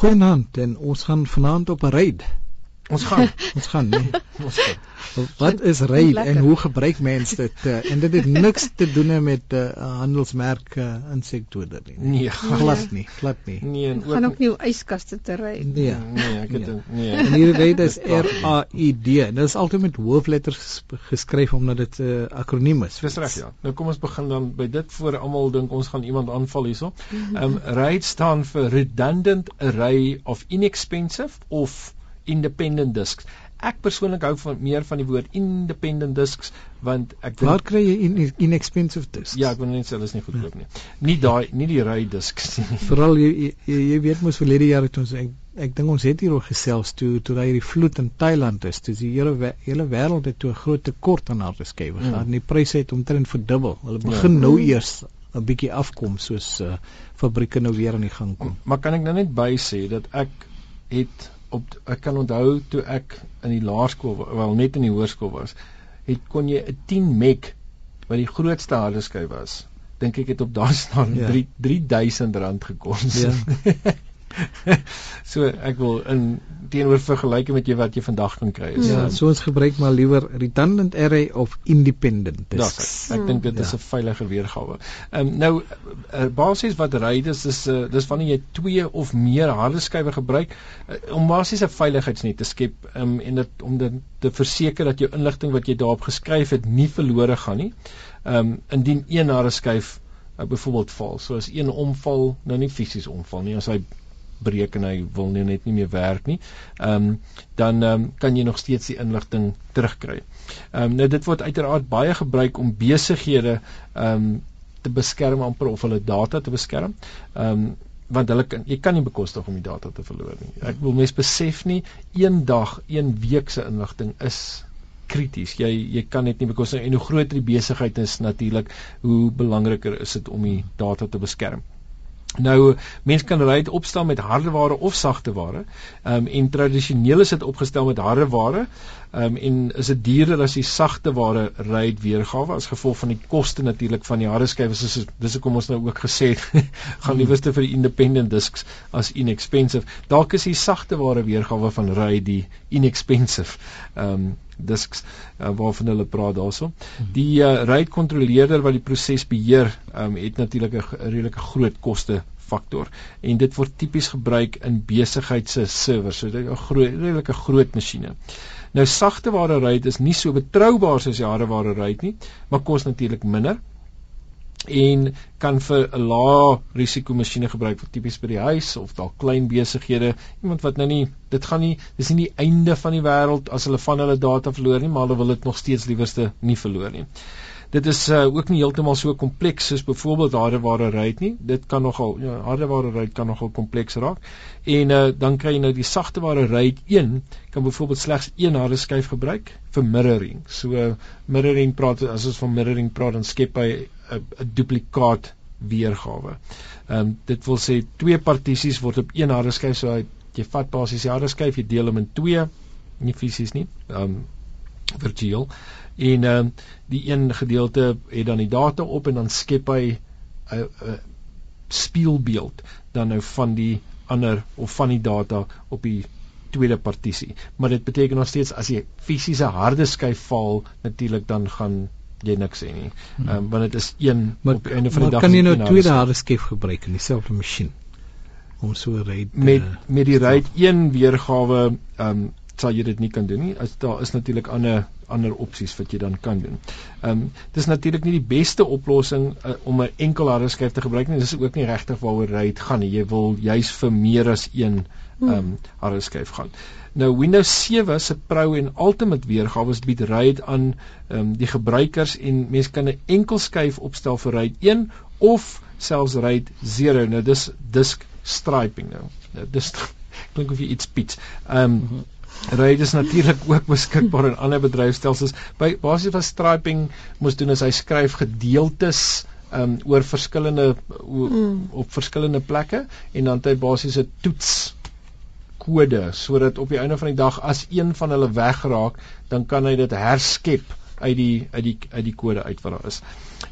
Goeienaand en ons gaan vanaand op 'n ry. Ons gaan ons gaan nee. ons gaan. Wat is ry en hoe gebruik mense dit? Uh, en dit het niks te doen met 'n uh, handelsmerk uh, insekdoder nie. Nee, glad nie, glad nie. Nee, en ook gaan ook nie yskaste te ry. Nee, nee, ek het nee. nee. En hier ry dit R A I D. Dit is altyd met hoofletters geskryf omdat dit 'n uh, akroniem is. Dis reg ja. Nou kom ons begin dan by dit voor almal dink ons gaan iemand aanval hierso. Ehm um, RAID staan vir redundant array of inexpensive of independent discs. Ek persoonlik hou van meer van die woord independent discs want ek dink Waar kry jy in, inexpensive discs? Ja, ek wil net sê hulle is nie goedkoop nie. Nie daai nie die ry discs nie. Veral jy, jy jy weet mos verlede jaar het ons ek, ek dink ons het hier oor gesels toe toe daai die vloed in Thailand is. Dis die hele hele wêreld het toe 'n groot tekort aan harde skywe gehad. Mm. Die pryse het omtrent verdubbel. Hulle begin ja. nou eers 'n bietjie afkom soos uh, fabrieke nou weer aan die gang kom. Maar kan ek nou net by sê dat ek het op ek kan onthou toe ek in die laerskool wel net in die hoërskool was, het kon jy 'n 10 meg wat die grootste harde skyf was. Dink ek het op daardie staan ja. 3 3000 rand gekos. Ja. so ek wil in teenoor vergelyking met jy wat jy vandag kan kry is. Ja, so ons gebruik maar liewer redundant array of independent. Ja, ek dink dit is 'n ja. veiliger weergawe. Ehm um, nou uh, basies wat dis is uh, dis wanneer jy twee of meer harde skywe gebruik uh, om basies 'n veiligheidsnet te skep um, en dit om dit te verseker dat jou inligting wat jy daarop geskryf het nie verlore gaan nie. Ehm um, indien een harde skyf uh, byvoorbeeld val, so as een omval, nou nie fisies omval nie, as hy breek en hy wil nie net nie meer werk nie. Ehm um, dan um, kan jy nog steeds die inligting terugkry. Ehm um, nou dit word uiteraard baie gebruik om besighede ehm um, te beskerm amper of hulle data te beskerm. Ehm um, want hulle kan jy kan nie bekostig om die data te verloor nie. Ek wil mense besef nie een dag, een week se inligting is krities. Jy jy kan net nie bekostig en hoe groter die besigheid is natuurlik, hoe belangriker is dit om die data te beskerm. Nou mense kan ry opstel met hardeware of sagte ware. Ehm um, en tradisioneel is dit opgestel met hardeware. Ehm um, en is dit duurder as die sagte ware ry weergawe as gevolg van die koste natuurlik van die harde skywe. Dis dis hoekom ons nou ook gesê het gaan liewerste vir die independent discs as inexpensive. Dalk is die sagte ware weergawe van ry die inexpensive. Ehm um, disks uh, waarvan hulle praat daarso. Die uh, ride kontroleerder wat die proses beheer, um, het natuurlik 'n redelike groot koste faktor en dit word tipies gebruik in besigheid se servers. So dit is 'n groot redelike groot masjiene. Nou sagte ware ride is nie so betroubaar soos die harde ware ride nie, maar kos natuurlik minder en kan vir 'n lae risiko masjiene gebruik vir tipies by die huis of dalk klein besighede iemand wat nou nie dit gaan nie dis nie die einde van die wêreld as hulle van hulle data verloor nie maar hulle wil dit nog steeds liewerste nie verloor nie. Dit is uh, ook nie heeltemal so kompleks soos byvoorbeeld hardeware ryd nie. Dit kan nogal ja hardeware ryd kan nogal kompleks raak. En uh, dan kry jy nou die sagteware ryd 1 kan byvoorbeeld slegs een harde skyf gebruik vir mirroring. So uh, mirroring praat as ons van mirroring praat dan skep hy 'n duplikaat weergawe. Ehm um, dit wil sê twee partisies word op een harde skyf so jy vat basies die harde skyf jy deel hom in twee nie fisies nie ehm um, virtueel en ehm um, die een gedeelte het dan die data op en dan skep hy 'n 'n spieelbeeld dan nou van die ander of van die data op die tweede partisie maar dit beteken nog steeds as jy fisiese harde skyf val natuurlik dan gaan jy niks sê nie. Hmm. Ehm um, want dit is een maar, op einde van die dag. Kan jy nou tweede harde skyf gebruik in dieselfde masjien om so RAID met uh, met die RAID 1 weergawe um, sal jy dit nie kan doen nie. As daar is natuurlik ander ander opsies wat jy dan kan doen. Ehm um, dis natuurlik nie die beste oplossing uh, om 'n enkel harde skyf te gebruik nie. Dis ook nie regtig waaroor RAID gaan nie. Jy wil juis vir meer as een ehm um, harde skyf gaan. Nou Windows 7 se Pro en Ultimate weergawe bied RAID aan ehm um, die gebruikers en mense kan 'n enkel skyf opstel vir RAID 1 of selfs RAID 0. Nou dis disk striping nou. nou dis klink of jy iets piets. Ehm um, RAID is natuurlik ook beskikbaar in ander bedryfstelsels. By basies wat striping moes doen is hy skryf gedeeltes um oor verskillende o, mm. op verskillende plekke en dan het hy basies 'n toets kode sodat op die einde van die dag as een van hulle wegraak, dan kan hy dit herskep uit die uit die uit die kode uit wat daar is.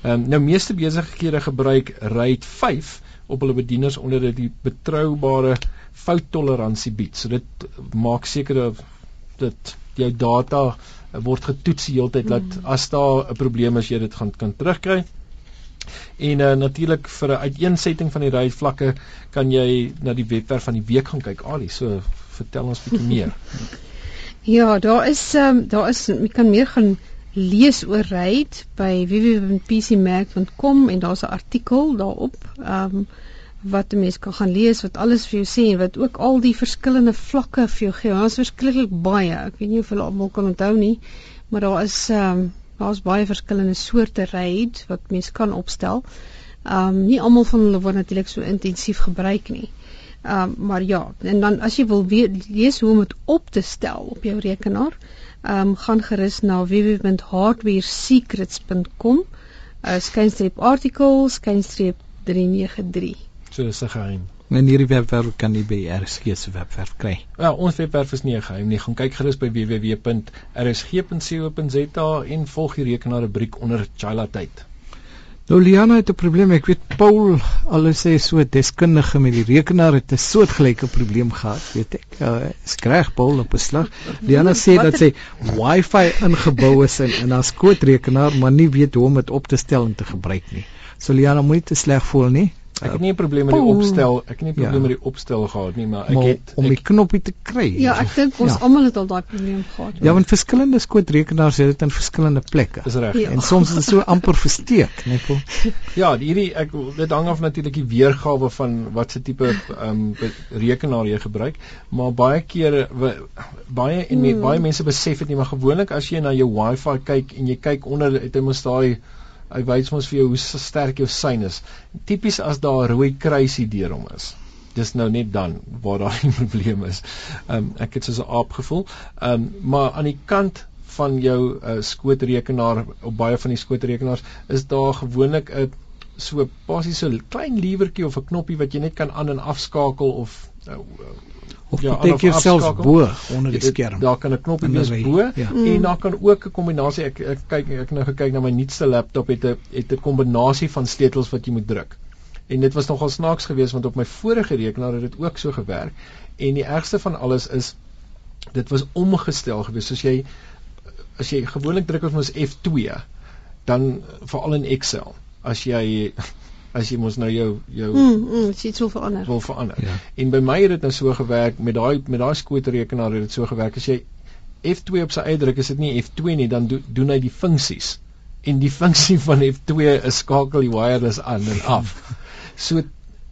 Ehm um, nou meeste besighede gebruik RAID 5 op hulle bedieners onder dit die betroubare fouttoleransie bied. So dit maak seker dat dit jou data word getoets die hele tyd dat mm. as daar 'n probleem is jy dit gaan kan terugkry. En uh, natuurlik vir 'n uiteensetting van die ry vlakke kan jy na die webwerf van die week gaan kyk. Ali, so vertel ons bietjie meer. Ja, daar is um, daar is jy kan meer gaan lees oor ryd by www.pcmac.com en daar's 'n artikel daarop ehm um, wat 'n mens kan gaan lees wat alles vir jou sê en wat ook al die verskillende vlakke vir jou gee. Daar's verskriklik baie. Ek weet nie of hulle almal kan onthou nie, maar daar is ehm um, daar's baie verskillende soorte ryd wat mens kan opstel. Ehm um, nie almal van hulle word natuurlik so intensief gebruik nie. Ehm um, maar ja, en dan as jy wil weet lees hoe om dit op te stel op jou rekenaar, um, gaan gerus na www.hardwaresecrets.com. uh, skynstreep artikel skynstreep 393. So dis 'n geheim. En hierdie webwerf kan jy by RSG se webwerf kry. Ja, ons webwerf is nie 'n geheim nie. Gaan kyk gerus by www.rsg.co.za en volg die rekenaar rubriek onder Chila tyd. Nou Liana het 'n probleem. Ek weet Paul alles sê so deskundige met die rekenaar het 'n soortgelyke probleem gehad, weet ek. Uh, skryg Paul op 'n slag. Liana sê dat sy Wi-Fi ingebou is in in haar skootrekenaar, maar nie weet hoe om dit op te stel en te gebruik nie. So Liana moenie te sleg voel nie. Ek het nie 'n probleem met die opstel, ek het nie 'n probleem ja. met die opstel gehad nie, maar ek maar het om die ek, knoppie te kry. Ja, ek dink ons ja. almal het al daai probleem gehad. Ja, want verskillende skootrekenaars het dit in verskillende plekke. Dis reg. Ja. En soms is dit so amper versteek, net vol. Ja, hierdie ek dit hang af natuurlik die weergawe van wat se tipe ehm um, rekenaar jy gebruik, maar baie kere baie en hmm. baie mense besef dit nie, maar gewoonlik as jy na jou Wi-Fi kyk en jy kyk onder het hy mos daai hy wys ons vir jou hoe sterk jou sein is. Tipies as daar 'n rooi kruisie deur hom is. Dis nou net dan waar daar 'n probleem is. Ehm um, ek het soos 'n aap gevoel. Ehm um, maar aan die kant van jou uh, skootrekenaar op baie van die skootrekenaars is daar gewoonlik 'n so basies so klein liewertjie of 'n knoppie wat jy net kan aan en afskakel of uh, of ja, jy keer selfs bo onder die skerm. Daar kan 'n knoppie wees bo ja. en daar kan ook 'n kombinasie ek ek kyk ek nou gekyk na my nuutste laptop het 'n het 'n kombinasie van sleutels wat jy moet druk. En dit was nogal snaaks geweest want op my vorige rekenaar het dit ook so gewerk en die ergste van alles is dit was omgestel geweest soos jy as jy gewoonlik druk op ons F2 dan veral in Excel as jy as jy mos nou jou jou mm, mm, iets wil verander. Wil verander. Ja. En by my het dit nou so gewerk met daai met daai skootrekenaar het dit so gewerk as jy F2 op sy eie druk is dit nie F2 nie dan do, doen hy die funksies. En die funksie van F2 is skakel die wireless aan en af. So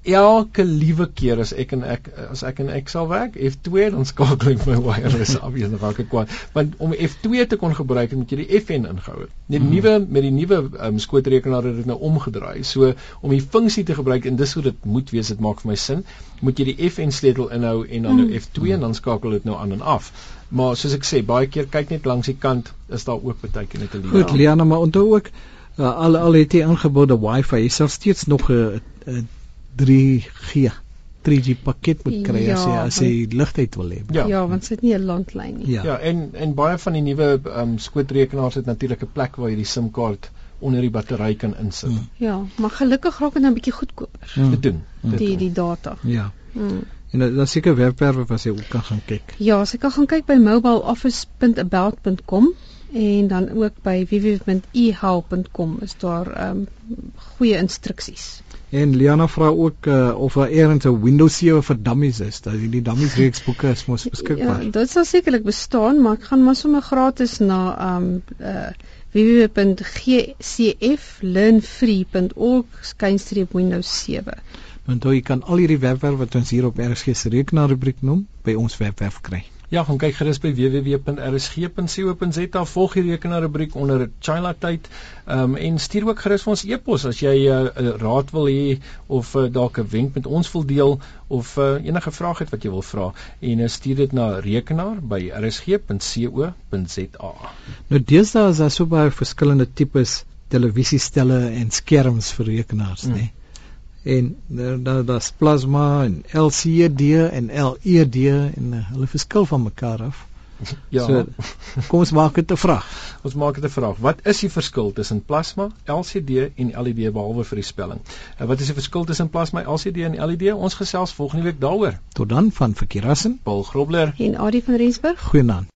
elke liewe keer as ek en ek as ek en ek sal werk F2 dan skakel ek my wireless af en dan raak ek kwaad. Want om F2 te kon gebruik moet jy die FN ingehou het. Die mm. nuwe met die nuwe um, skootrekenaar het dit nou omgedraai. So om die funksie te gebruik en dis hoe dit moet wees dit maak vir my sin moet jy die FN sleutel inhou en dan nou mm. F2 en dan skakel dit nou aan en af. Maar soos ek sê baie keer kyk net langs die kant is daar ook baie keer net 'n liewe Goed Liana maar onthou ook uh, al al het jy aangebode wifi jy sal steeds nog 'n 3G 3G pakket moet kry ja, as jy as jy ligtheid wil hê. Ja, ja want dit is nie 'n landlyn nie. Ja. ja, en en baie van die nuwe um, skootrekenaars het natuurlik 'n plek waar jy die SIM-kaart onder die battery kan insit. Hmm. Ja, maar gelukkig raak dit nou 'n bietjie goedkoper. Hmm. Te doen. Hmm. Die die data. Ja. Hmm. En dan seker webwerwe wat jy ook kan gaan kyk. Ja, jy kan gaan kyk by mobileoffice.about.com en dan ook by www.ehelp.com is daar ehm um, goeie instruksies. En Liana vra ook uh, of daar eers 'n Windows 7 vir dummies is. Dat die dummies reeks boeke is mos beskikbaar. Ja, dit sal sekerlik bestaan, maar ek gaan maar sommer gratis na um uh www.gcflearnfree.org skynstreep Windows 7. Want jy kan al hierdie webwerf wat ons hier op RSG se rekenaar rubriek noem, by ons webwerf kry. Ja, gaan kyk gerus by www.rsg.co.za volg die rekenaar rubriek onder Chila tyd. Um, en stuur ook gerus vir ons e-pos as jy 'n uh, raad wil hê of uh, dalk 'n wenk met ons wil deel of uh, enige vraag het wat jy wil vra en uh, stuur dit na rekenaar by rsg.co.za. Nou deesdae is daar so baie verskillende tipes televisiestelle en skerms vir rekenaars, hmm. né? Nee? En daar da, daar's plasma en LCD en LED en uh, hulle verskil van mekaar af. Ja. So, kom ons maak dit 'n vraag. Ons maak dit 'n vraag. Wat is die verskil tussen plasma, LCD en LED behalwe vir die spelling? En wat is die verskil tussen plasma, LCD en LED? Ons gesels volgende week daaroor. Tot dan van Verkeerassen, Paul Grobler en Adie van Rensburg. Goeienaand.